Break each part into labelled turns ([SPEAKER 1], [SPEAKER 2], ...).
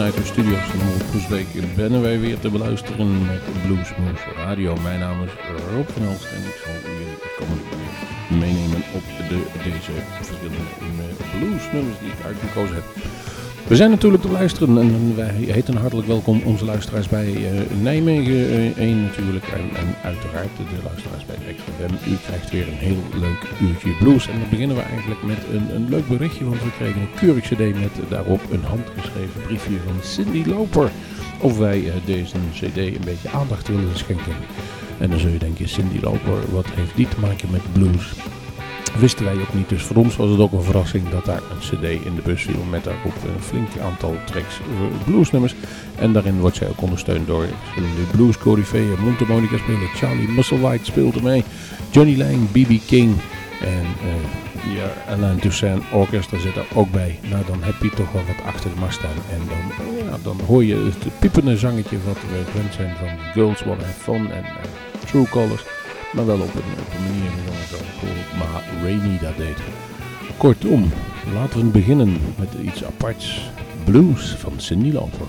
[SPEAKER 1] vanuit de studio's van Moesbeek bennen wij weer te beluisteren met Bluesmoes Radio. Mijn naam is Rob van Elst en ik zal jullie uur meenemen op de, deze verschillende bluesnummers die ik uitgekozen heb. We zijn natuurlijk te luisteren en wij heten hartelijk welkom onze luisteraars bij uh, Nijmegen uh, 1 natuurlijk en, uiteraard de luisteraars bij XFM. U krijgt weer een heel leuk uurtje blues en dan beginnen we eigenlijk met een, een leuk berichtje, want we kregen een keurig cd met daarop een handgeschreven briefje van Cindy Loper. Of wij uh, deze cd een beetje aandacht willen schenken. En dan zul je denken, Cindy Loper, wat heeft die te maken met blues? Wisten wij ook niet. Dus voor ons was het ook een verrassing dat daar een cd in de bus viel met daarop een flink aantal tracks eh, bluesnummers. En daarin wordt zij ook ondersteund door verschillende blues coryfeeën. Monica speelde, Charlie Musselwhite speelde mee, Johnny Lang, B.B. King en uh, ja, Alain Toussaint Orchestra zit er ook bij. Nou, dan heb je toch wel wat achter de mast staan. En dan, ja, dan hoor je het piepende zangetje wat we gewend zijn van Girls Wanna Have Fun en True Colors. Maar wel op een, op een manier zoals maar Rainy dat deed. Kortom, laten we beginnen met iets aparts. Blues van Cindy Lauper.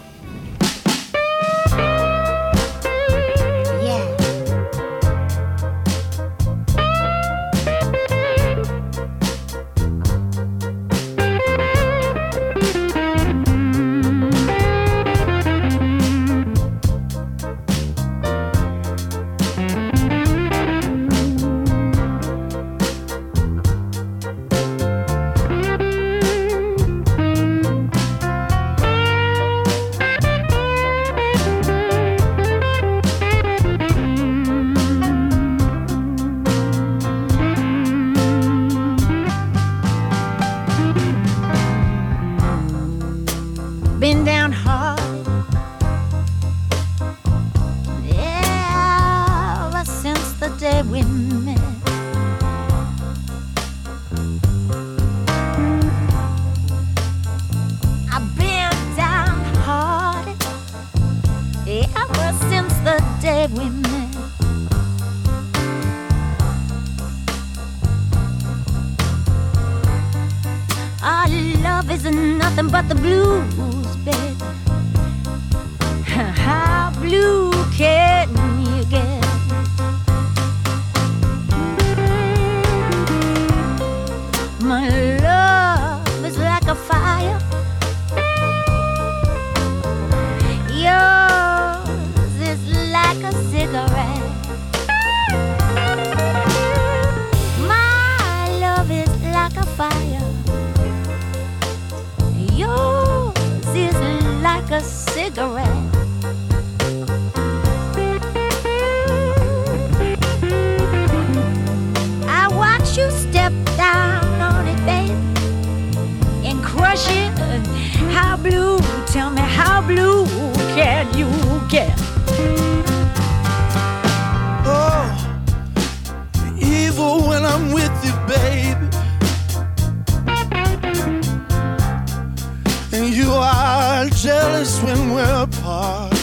[SPEAKER 2] when we're apart.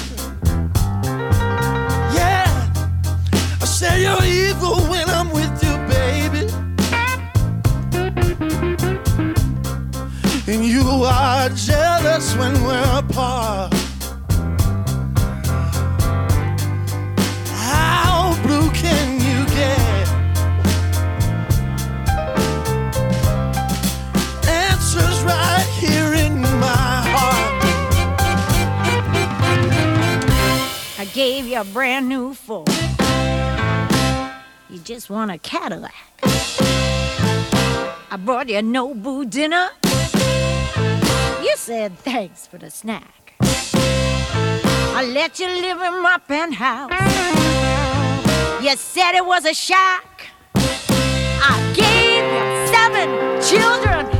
[SPEAKER 2] Yeah, I say you're evil when I'm with you, baby. And you are jealous when we're apart.
[SPEAKER 3] Want a brand new Ford. You just want a Cadillac. I brought you a Nobu dinner. You said thanks for the snack. I let you live in my penthouse. You said it was a shack. I gave you seven children.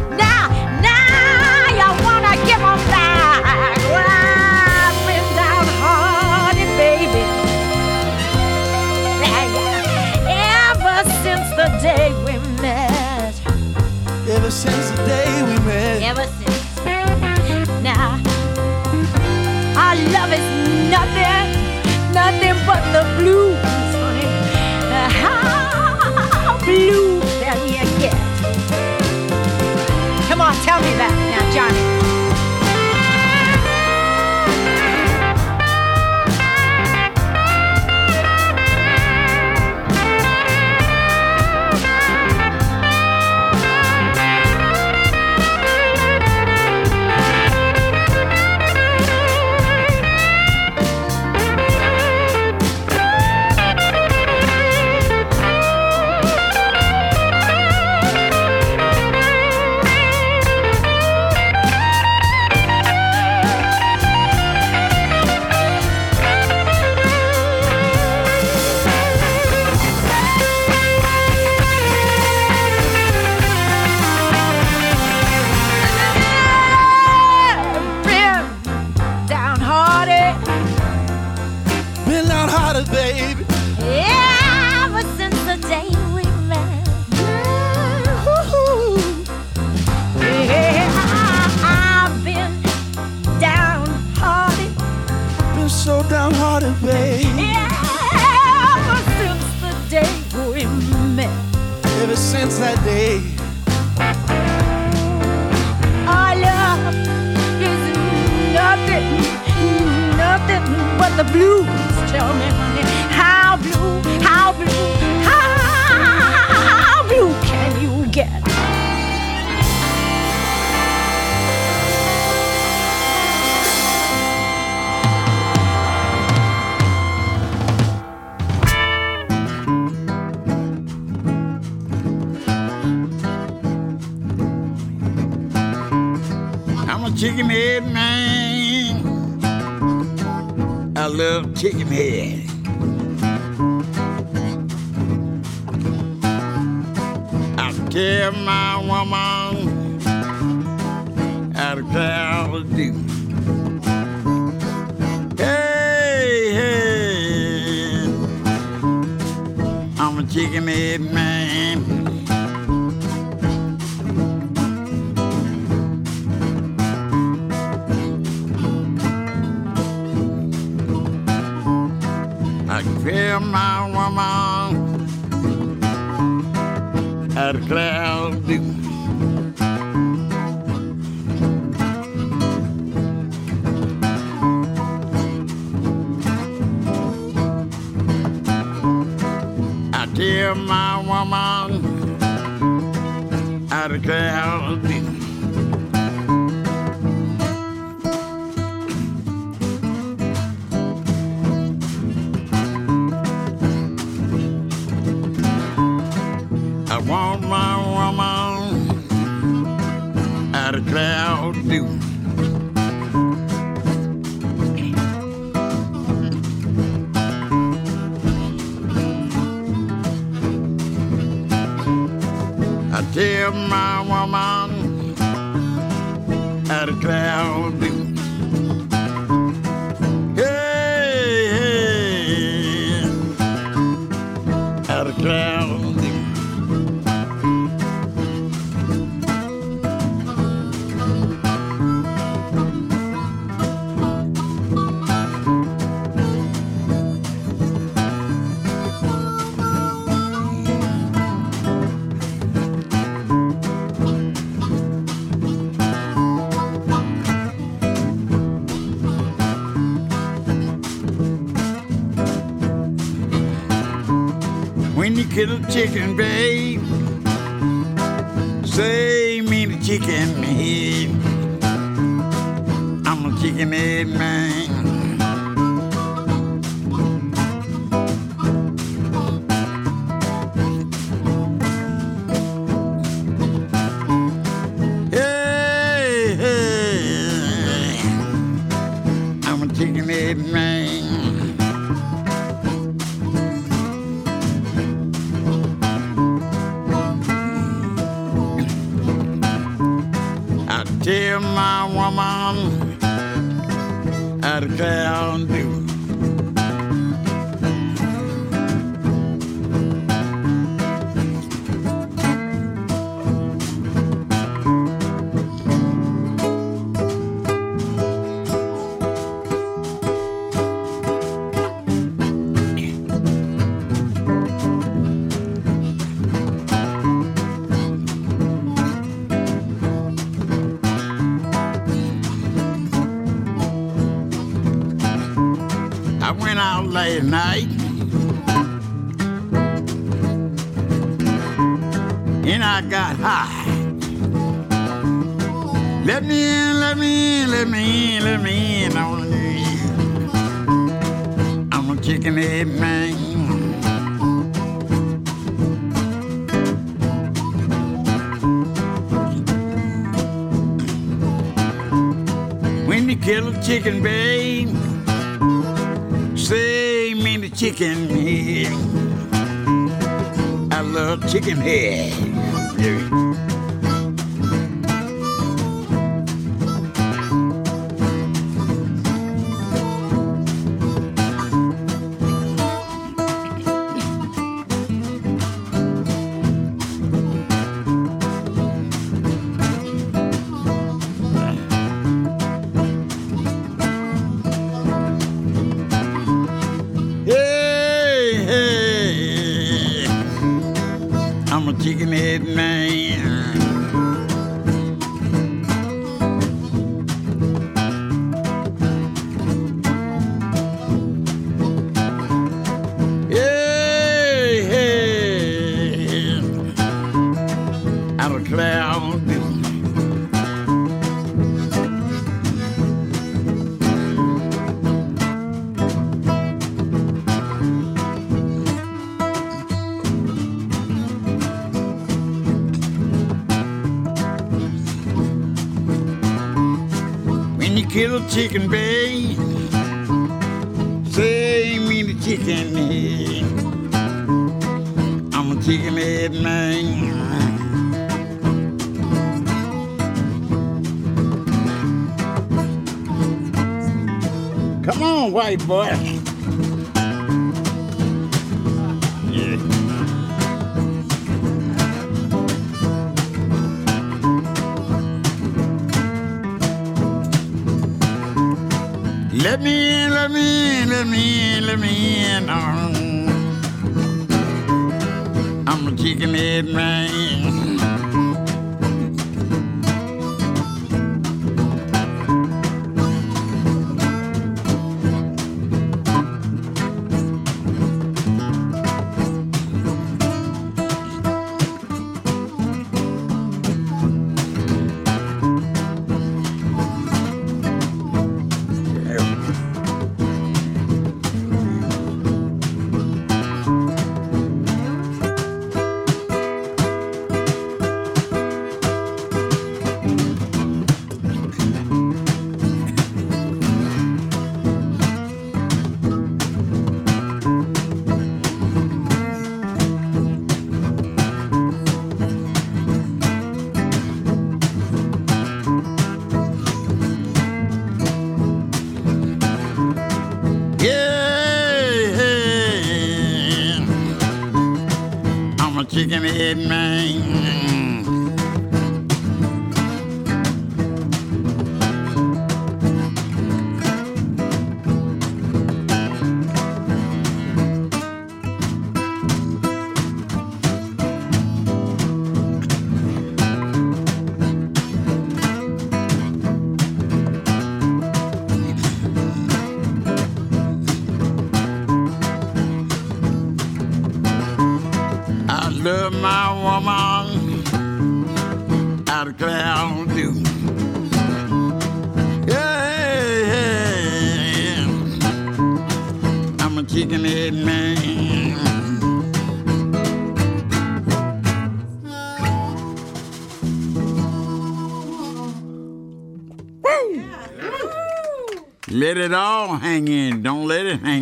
[SPEAKER 3] Ever since the day we met.
[SPEAKER 4] Ever since.
[SPEAKER 3] Now, our love is nothing, nothing but the blues, honey. How blue can you get? Come on, tell me that
[SPEAKER 5] chicken made man. kittle chicken, babe. Say me the chicken head. I'm a chicken head man. A chicken, babe, say me the chicken head. I'm a chicken head man. Come on, white boy.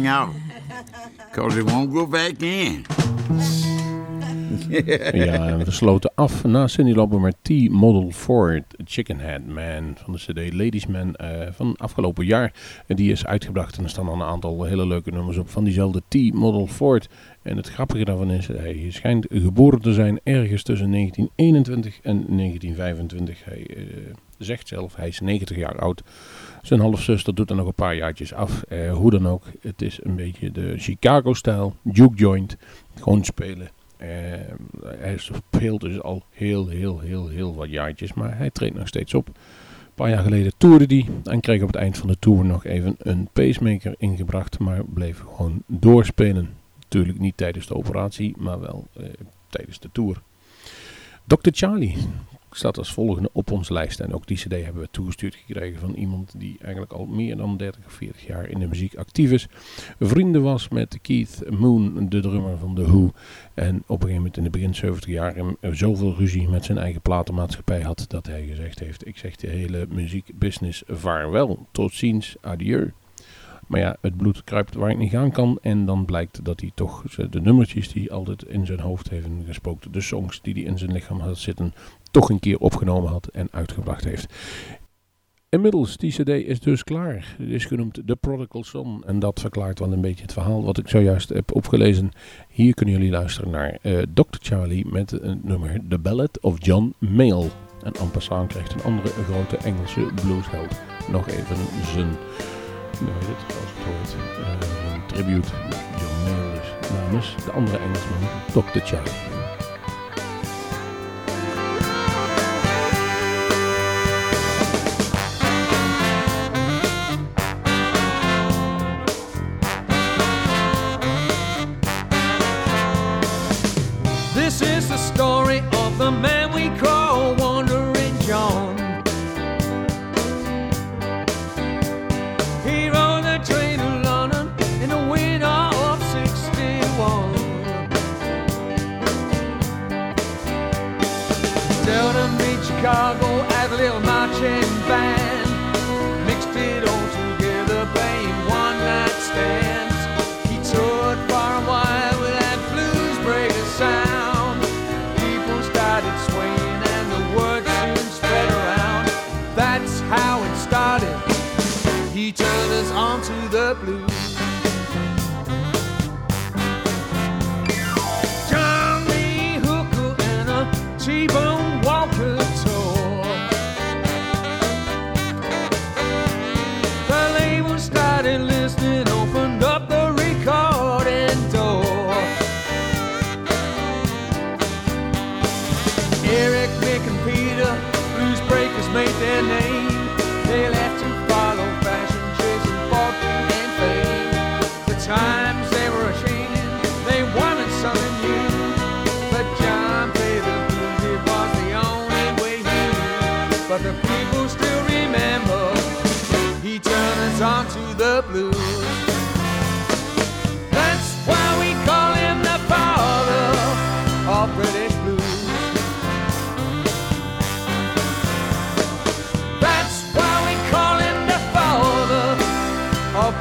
[SPEAKER 5] Out. Because it won't go back in.
[SPEAKER 1] Ja, we sloten af na Cindy Lauper met T-Model Ford, Chicken Head Man van de CD Ladies Man eh, van afgelopen jaar. En die is uitgebracht en er staan al een aantal hele leuke nummers op van diezelfde T-Model Ford. En het grappige daarvan is, hij schijnt geboren te zijn ergens tussen 1921 en 1925. Hij eh, zegt zelf, hij is 90 jaar oud. Zijn halfzuster doet er nog een paar jaartjes af. Eh, hoe dan ook, het is een beetje de Chicago-stijl, juke joint, gewoon spelen. Eh, hij speelt dus al heel, heel, heel, heel wat jaartjes, maar hij treedt nog steeds op. Een paar jaar geleden toerde hij en kreeg op het eind van de tour nog even een pacemaker ingebracht, maar bleef gewoon doorspelen. Natuurlijk niet tijdens de operatie, maar wel eh, tijdens de tour. Dr. Charlie staat als volgende op onze lijst. En ook die cd hebben we toegestuurd gekregen van iemand die eigenlijk al meer dan 30 of 40 jaar in de muziek actief is. Vrienden was met Keith Moon, de drummer van The Who. En op een gegeven moment in de begin 70 jaar zoveel ruzie met zijn eigen platenmaatschappij had dat hij gezegd heeft, ik zeg de hele muziekbusiness vaarwel, tot ziens, adieu. Maar ja, het bloed kruipt waar het niet gaan kan. En dan blijkt dat hij toch de nummertjes die hij altijd in zijn hoofd heeft gespookt, de songs die hij in zijn lichaam had zitten, toch een keer opgenomen had en uitgebracht heeft. Inmiddels, die cd is dus klaar. Het is genoemd The Prodigal Son. En dat verklaart wel een beetje het verhaal wat ik zojuist heb opgelezen. Hier kunnen jullie luisteren naar uh, Dr. Charlie met het nummer The Ballad of John Mayall. En passant krijgt een andere grote Engelse bluesheld nog even zijn, nou het, een tribute. John Mayall is namens de andere Engelsman Dr. Charlie.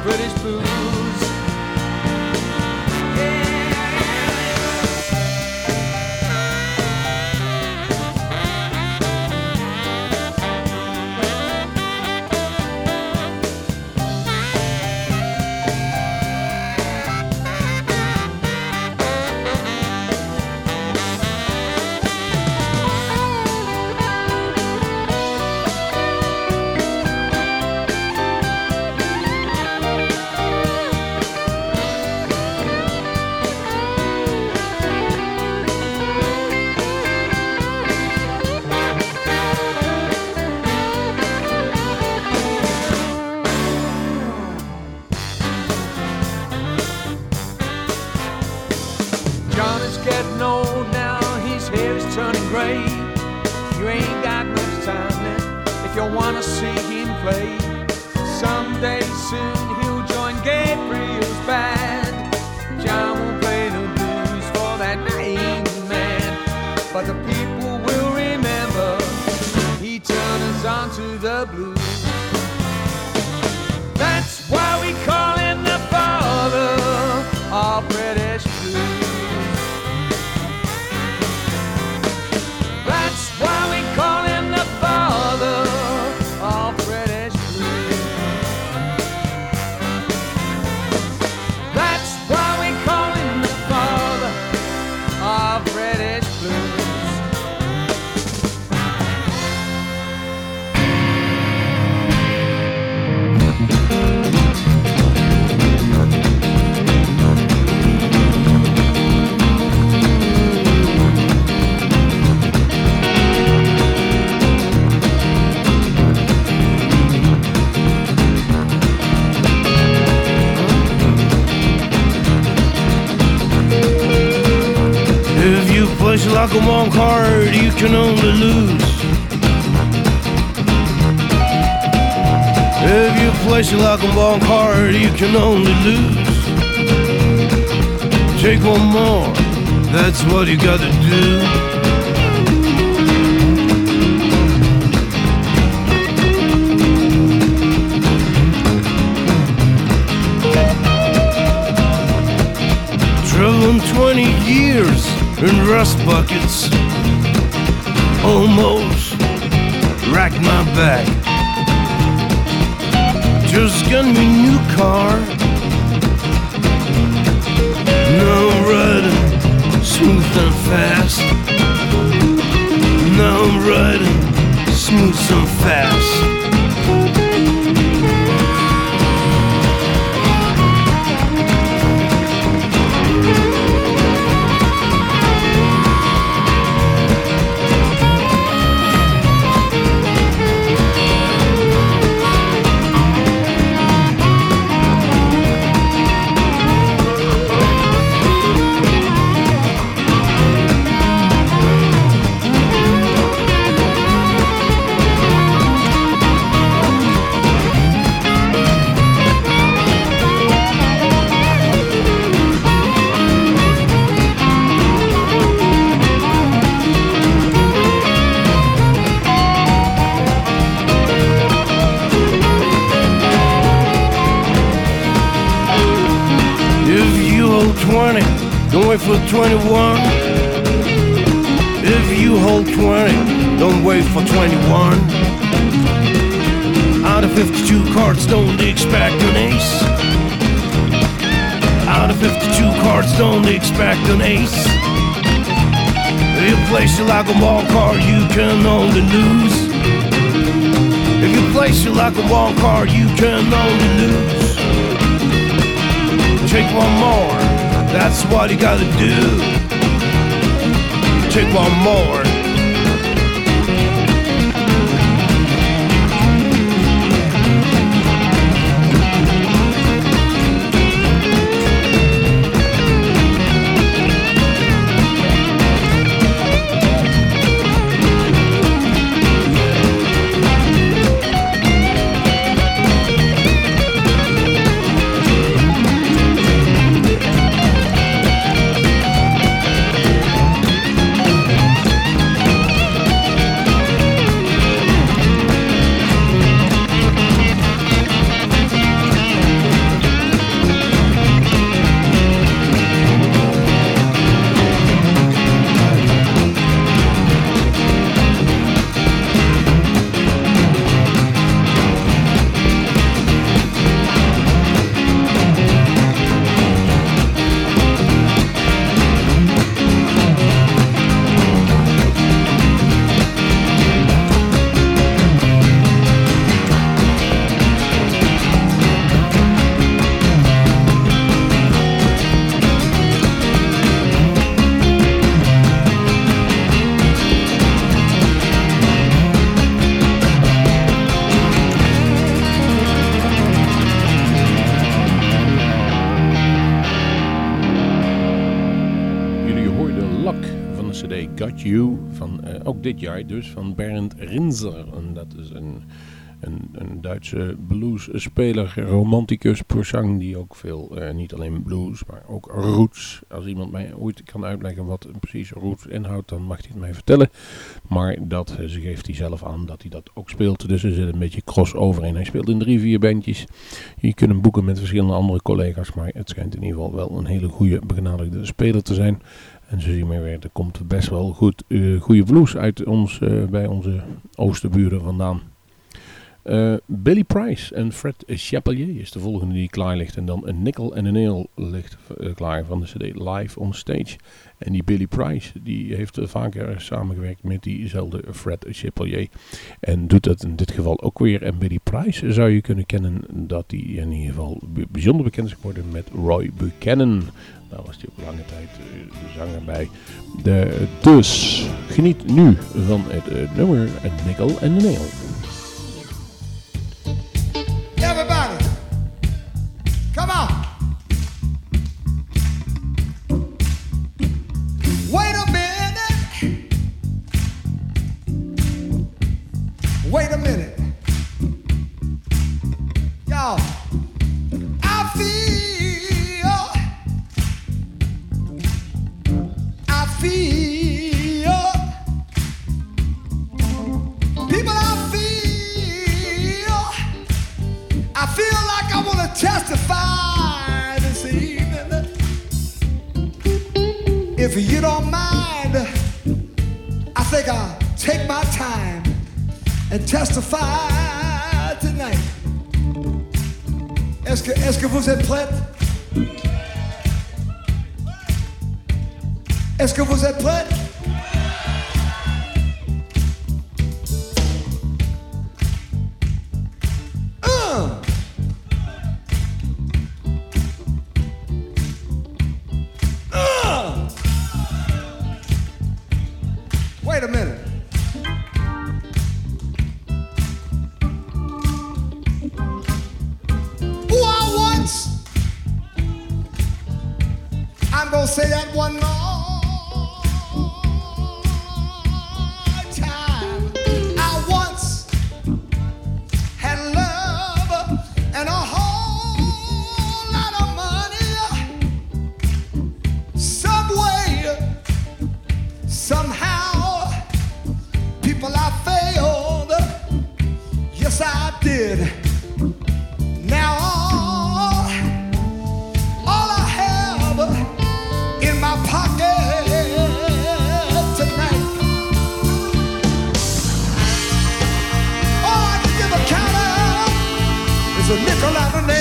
[SPEAKER 6] British blues. Come on,
[SPEAKER 7] hard, you can only lose. If you play she like a walk card, you can only lose. Take one more, that's what you gotta do. Driven 20 years and rust buckets almost racked my back. Just got me a new car. Now I'm riding smooth and fast. Now I'm riding smooth and fast. 21. If you hold 20, don't wait for 21. Out of 52 cards, don't expect an ace. Out of 52 cards, don't expect an ace. If you place it like a wild card, you can only lose. If you place it like a wild card, you can only lose. Take one more, that's what you gotta do. Take one more.
[SPEAKER 1] Dit jaar dus, van Bernd Rinzer. En dat is een, een, een Duitse bluesspeler, romanticus, zang die ook veel, eh, niet alleen blues, maar ook roots. Als iemand mij ooit kan uitleggen wat precies roots inhoudt, dan mag hij het mij vertellen. Maar dat eh, ze geeft hij zelf aan dat hij dat ook speelt. Dus er zit een beetje crossover in. Hij speelt in drie, vier bandjes. Je kunt hem boeken met verschillende andere collega's, maar het schijnt in ieder geval wel een hele goede begenadigde speler te zijn. En zo zie je maar weer, er komt best wel goed, eh, goede blues uit ons, eh, bij onze oosterburen vandaan. Eh, Billy Price en Fred Chapelier is de volgende die klaar ligt. En dan een Nickel en een Nail ligt klaar van de CD Live on Stage. En die Billy Price die heeft vaker samengewerkt met diezelfde Fred Chapelier. En doet dat in dit geval ook weer. En Billy Price zou je kunnen kennen dat hij in ieder geval bijzonder bekend is geworden met Roy Buchanan. Daar was hij ook lange tijd eh, de zanger bij. De, dus geniet nu van het eh, nummer Nickel en een Nail.
[SPEAKER 4] Everybody, come on. Wait a minute. Wait a minute. There's a nickel out of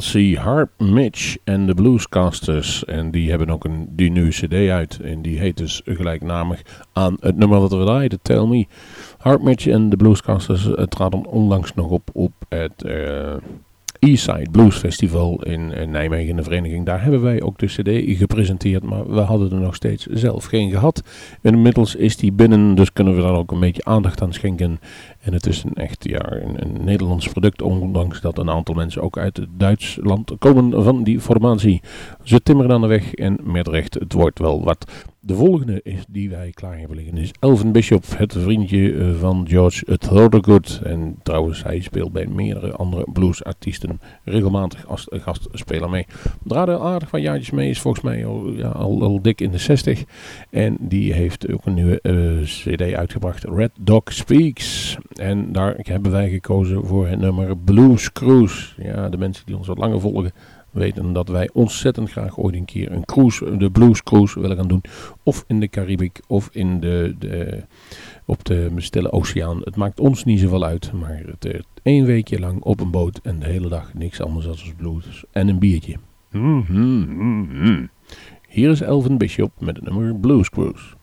[SPEAKER 1] formatie Harp Mitch en de Bluescasters. En die hebben ook een die nieuwe cd uit. En die heet dus gelijknamig aan het nummer wat we draaiden, Tell Me. Harp Mitch en de Bluescasters uh, traden onlangs nog op op het eh, Eastside Blues Festival in, Nijmegen in de vereniging. Daar hebben wij ook de cd gepresenteerd, maar we hadden er nog steeds zelf geen gehad. Inmiddels is die binnen, dus kunnen we daar ook een beetje aandacht aan schenken. En het is een echt ja, een, Nederlands product, ondanks dat een aantal mensen ook uit het Duitsland komen van die formatie. Ze timmeren aan de weg en met recht, het wordt wel wat. De volgende is die wij klaar hebben liggen is Elvin Bishop, het vriendje eh, van George Thorogood. En trouwens, hij speelt bij meerdere andere bluesartiesten regelmatig als gastspeler mee. Draaide aardig wat jaartjes mee, is volgens mij al, al, al dik in de 60. En die heeft ook een nieuwe eh, cd uitgebracht, Red Dog Speaks. En daar hebben wij gekozen voor het nummer Blues Cruise. Ja, de mensen die ons wat langer volgen weten dat wij ontzettend graag ooit een keer een cruise, de blues cruise willen gaan doen. Of in de Caribic of in de, de, op de Stille Oceaan. Het maakt ons niet zoveel uit, maar het één weekje lang op een boot en de hele dag niks anders dan blues en een biertje. Mm -hmm, mm -hmm. Hier is Elvin Bishop met het nummer Blues Cruise.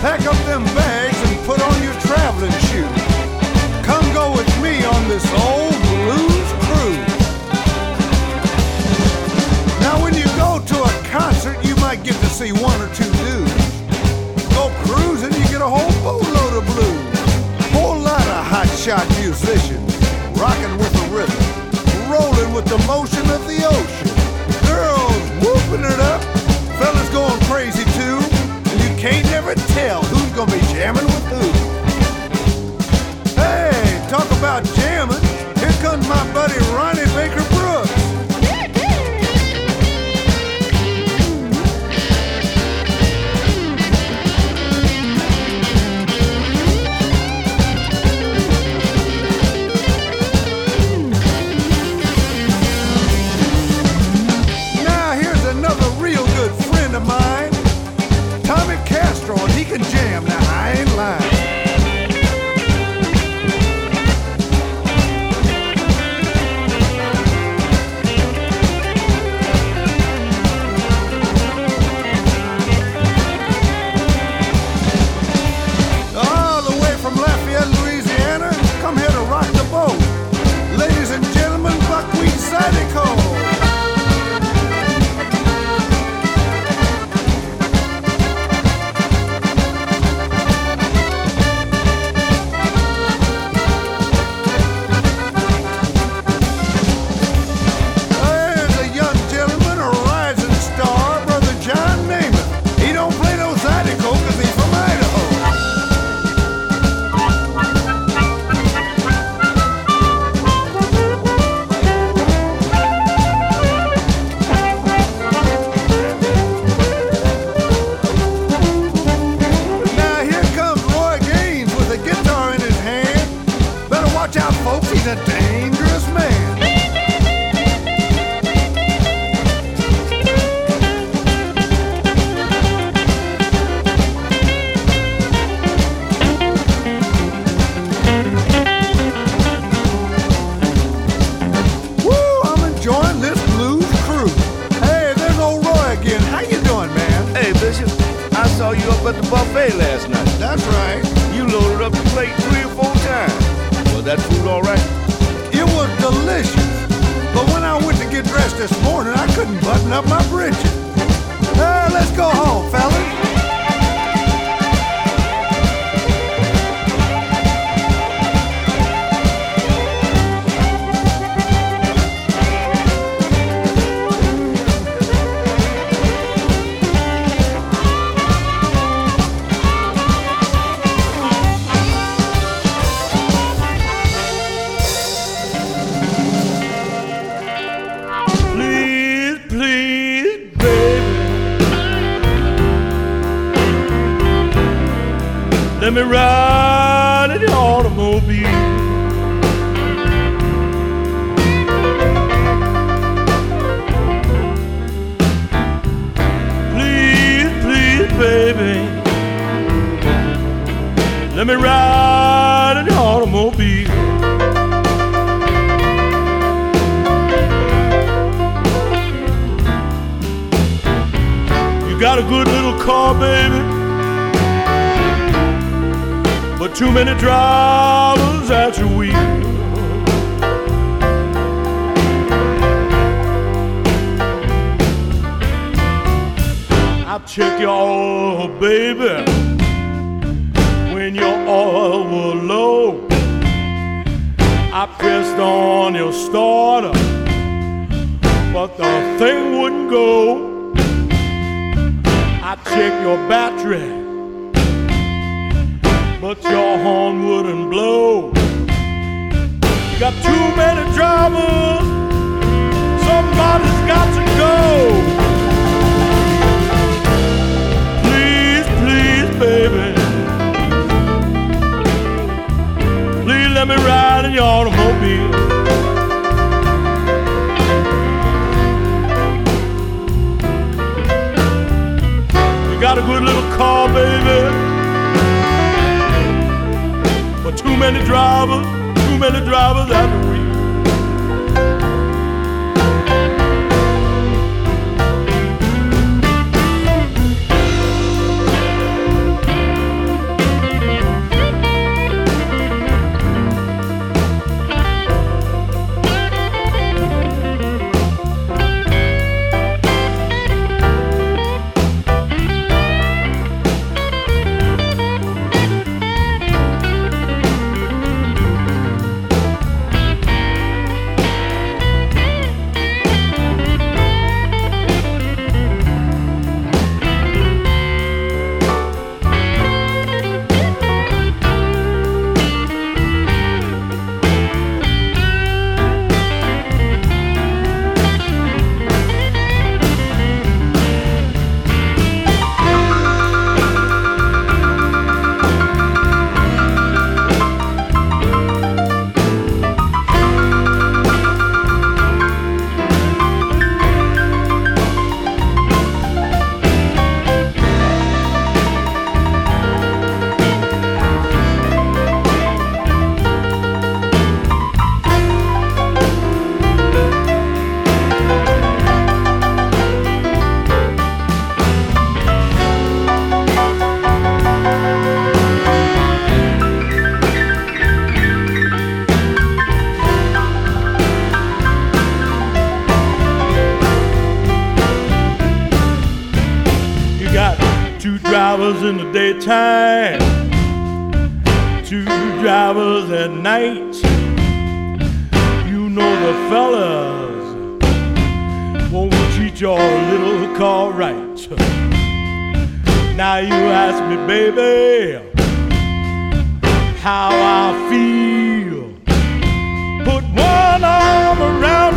[SPEAKER 8] Pack up them bags and put on your traveling shoes. Come go with me on this old blues cruise. Now, when you go to a concert, you might get to see one or two dudes. Go cruising, you get a whole boatload of blues. Whole lot of hotshot musicians rocking with the rhythm, rolling with the motion of the ocean. Girls whooping it up, never tell who's gonna be jamming with who. Hey, talk about jamming! Here comes my buddy Ronnie Baker
[SPEAKER 9] many drivers, too many drivers at time. Two drivers at night. You know the fellas won't treat your little car right. Now you ask me, baby, how I feel. Put one arm around.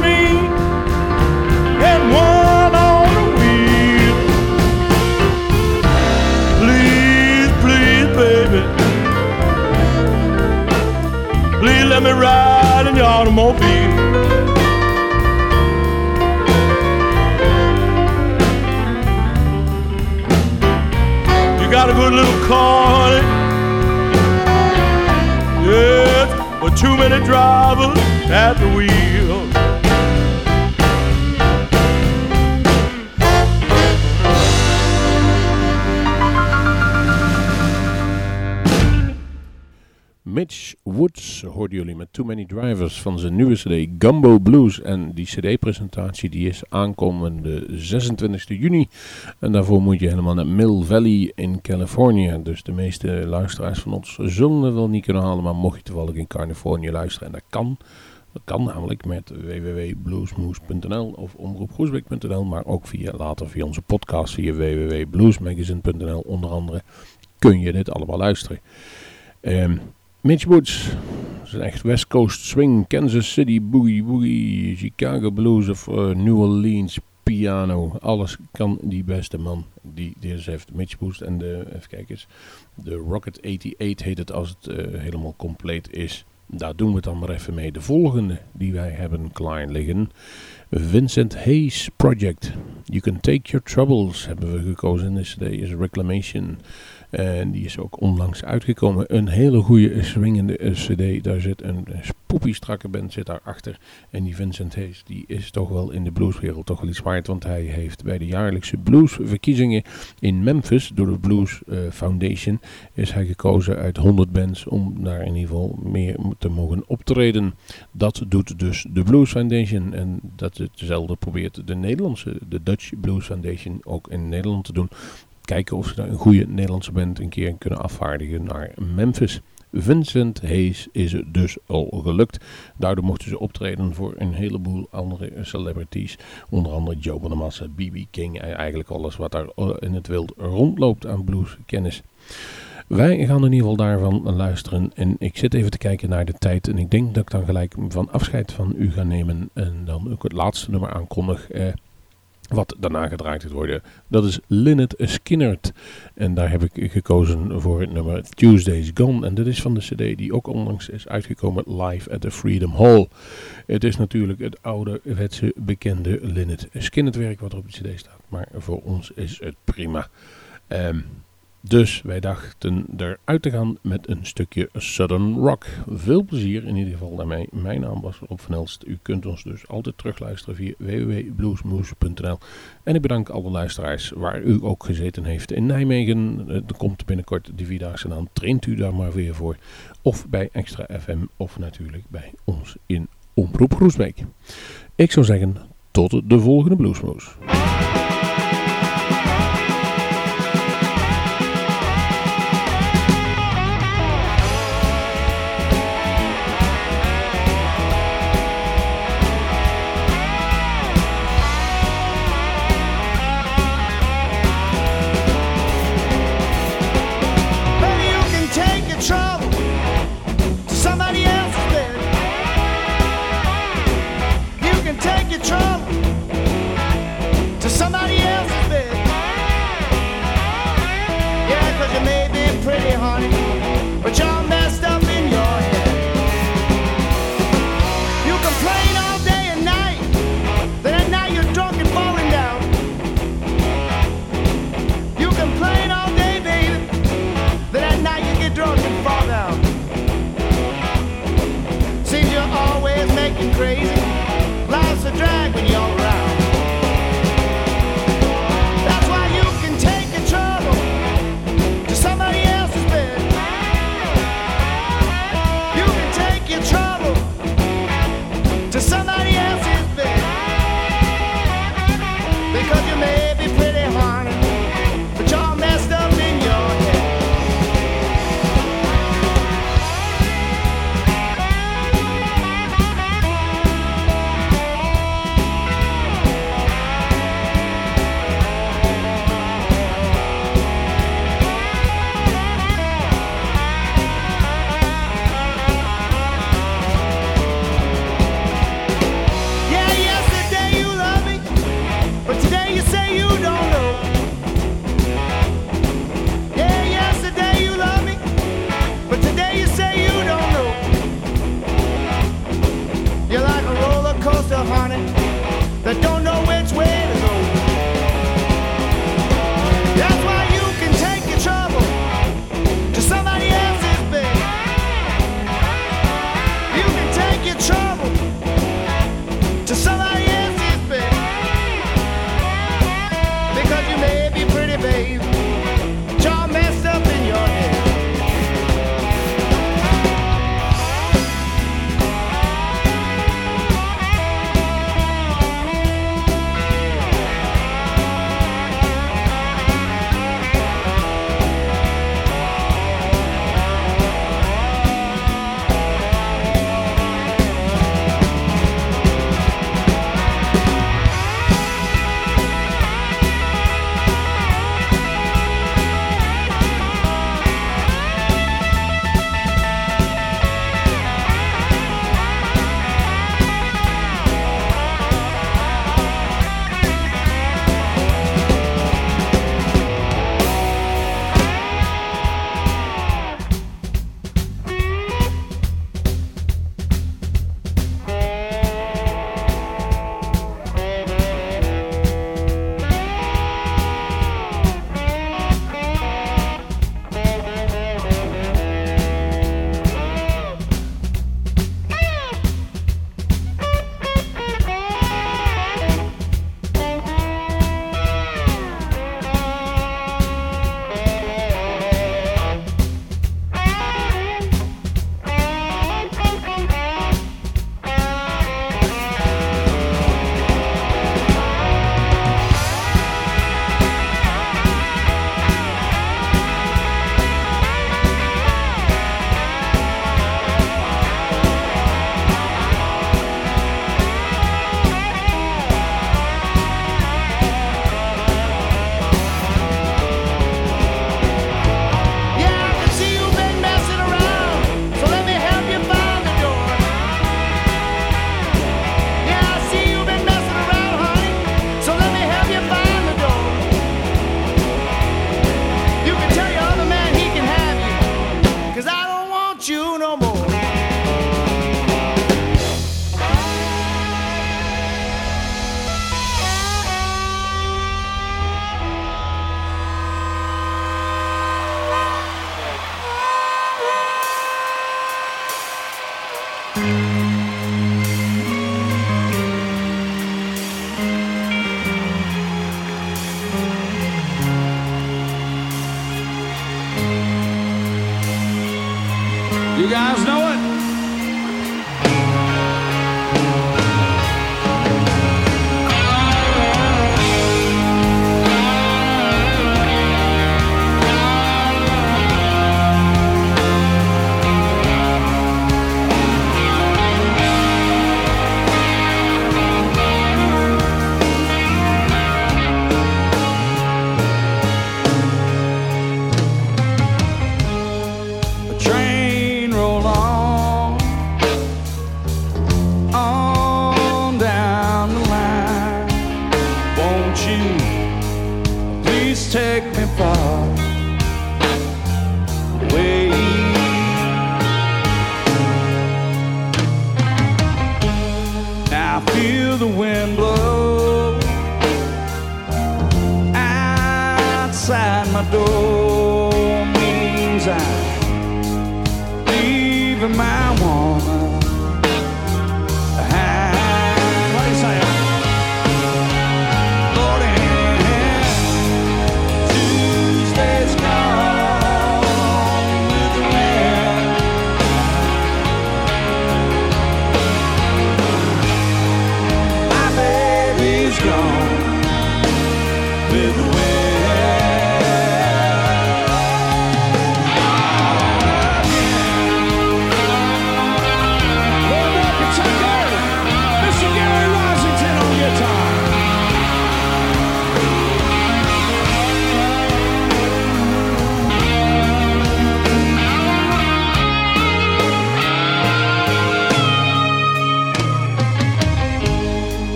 [SPEAKER 9] let me ride in your automobile. You got a good little car, honey. Yes, but too many drivers at the wheel.
[SPEAKER 1] Mitch Woods hoorden jullie met Too Many Drivers van zijn nieuwe cd Gumbo Blues. En die cd-presentatie die is aankomende 26 juni. En daarvoor moet je helemaal naar Mill Valley in Californië. Dus de meeste luisteraars van ons zullen het wel niet kunnen halen. Maar mocht je toevallig in Californië luisteren, en dat kan... Dat kan namelijk met www.bluesmoose.nl of omroepgroesbeek.nl, maar ook via, later via onze podcast via www.bluesmagazine.nl onder andere kun je dit allemaal luisteren. Um, Mitch Woods, dat is een echt West Coast swing, Kansas City boogie boogie, Chicago blues of uh, New Orleans piano. Alles kan die beste man die deze heeft. Mitch Woods en de, even kijken de Rocket 88 heet het als het uh, helemaal compleet is. Daar doen we het dan maar even mee. De volgende die wij hebben klein liggen. Vincent Hayes Project. You Can Take Your Troubles hebben we gekozen in de cd. Is Reclamation. En die is ook onlangs uitgekomen. Een hele goede swingende cd. Daar zit een spoepie strakke band zit daarachter. En die Vincent Hayes die is toch wel in de blueswereld toch wel iets waard. Want hij heeft bij de jaarlijkse bluesverkiezingen in Memphis door de Blues uh, Foundation is hij gekozen uit 100 bands om daar in ieder geval meer te mogen optreden. Dat doet dus de Blues Foundation. En dat hetzelfde probeert de Nederlandse, de Dutch Blues Foundation ook in Nederland te doen kijken of ze daar een goede Nederlandse band een keer kunnen afvaardigen naar Memphis. Vincent Hayes is het dus al gelukt. Daardoor mochten ze optreden voor een heleboel andere celebrities. Onder andere Joe Bonamassa, B.B. King en eigenlijk alles wat daar eh, in het wild rondloopt aan blueskennis. Wij gaan in ieder geval daarvan luisteren. En ik zit even te kijken naar de tijd. En ik denk dat ik dan gelijk van afscheid van u ga nemen. En dan ook het laatste nummer aankondig. Eh, wat daarna gedraaid gaat worden. Dat is Lynette Skinnert. En daar heb ik gekozen voor nummer Tuesday's Gone. En dat is van de cd die ook onlangs is uitgekomen live at the Freedom Hall. Het is natuurlijk het oude wetse bekende Lynette Skinnert werk wat er op de cd staat. Maar voor ons is het prima. Um, dus wij dachten eruit te gaan met een stukje Southern Rock. Veel plezier in ieder geval daarmee. Mijn naam was Rob van Elst. U kunt ons dus altijd terugluisteren via www.bluesmoose.nl En ik bedank alle luisteraars waar u ook gezeten heeft in Nijmegen. Er komt binnenkort de Vierdaagse aan. Traint u daar maar weer voor. Of bij Extra FM of natuurlijk bij ons in Omroep Groesbeek. Ik zou zeggen, tot de volgende Bluesmoose.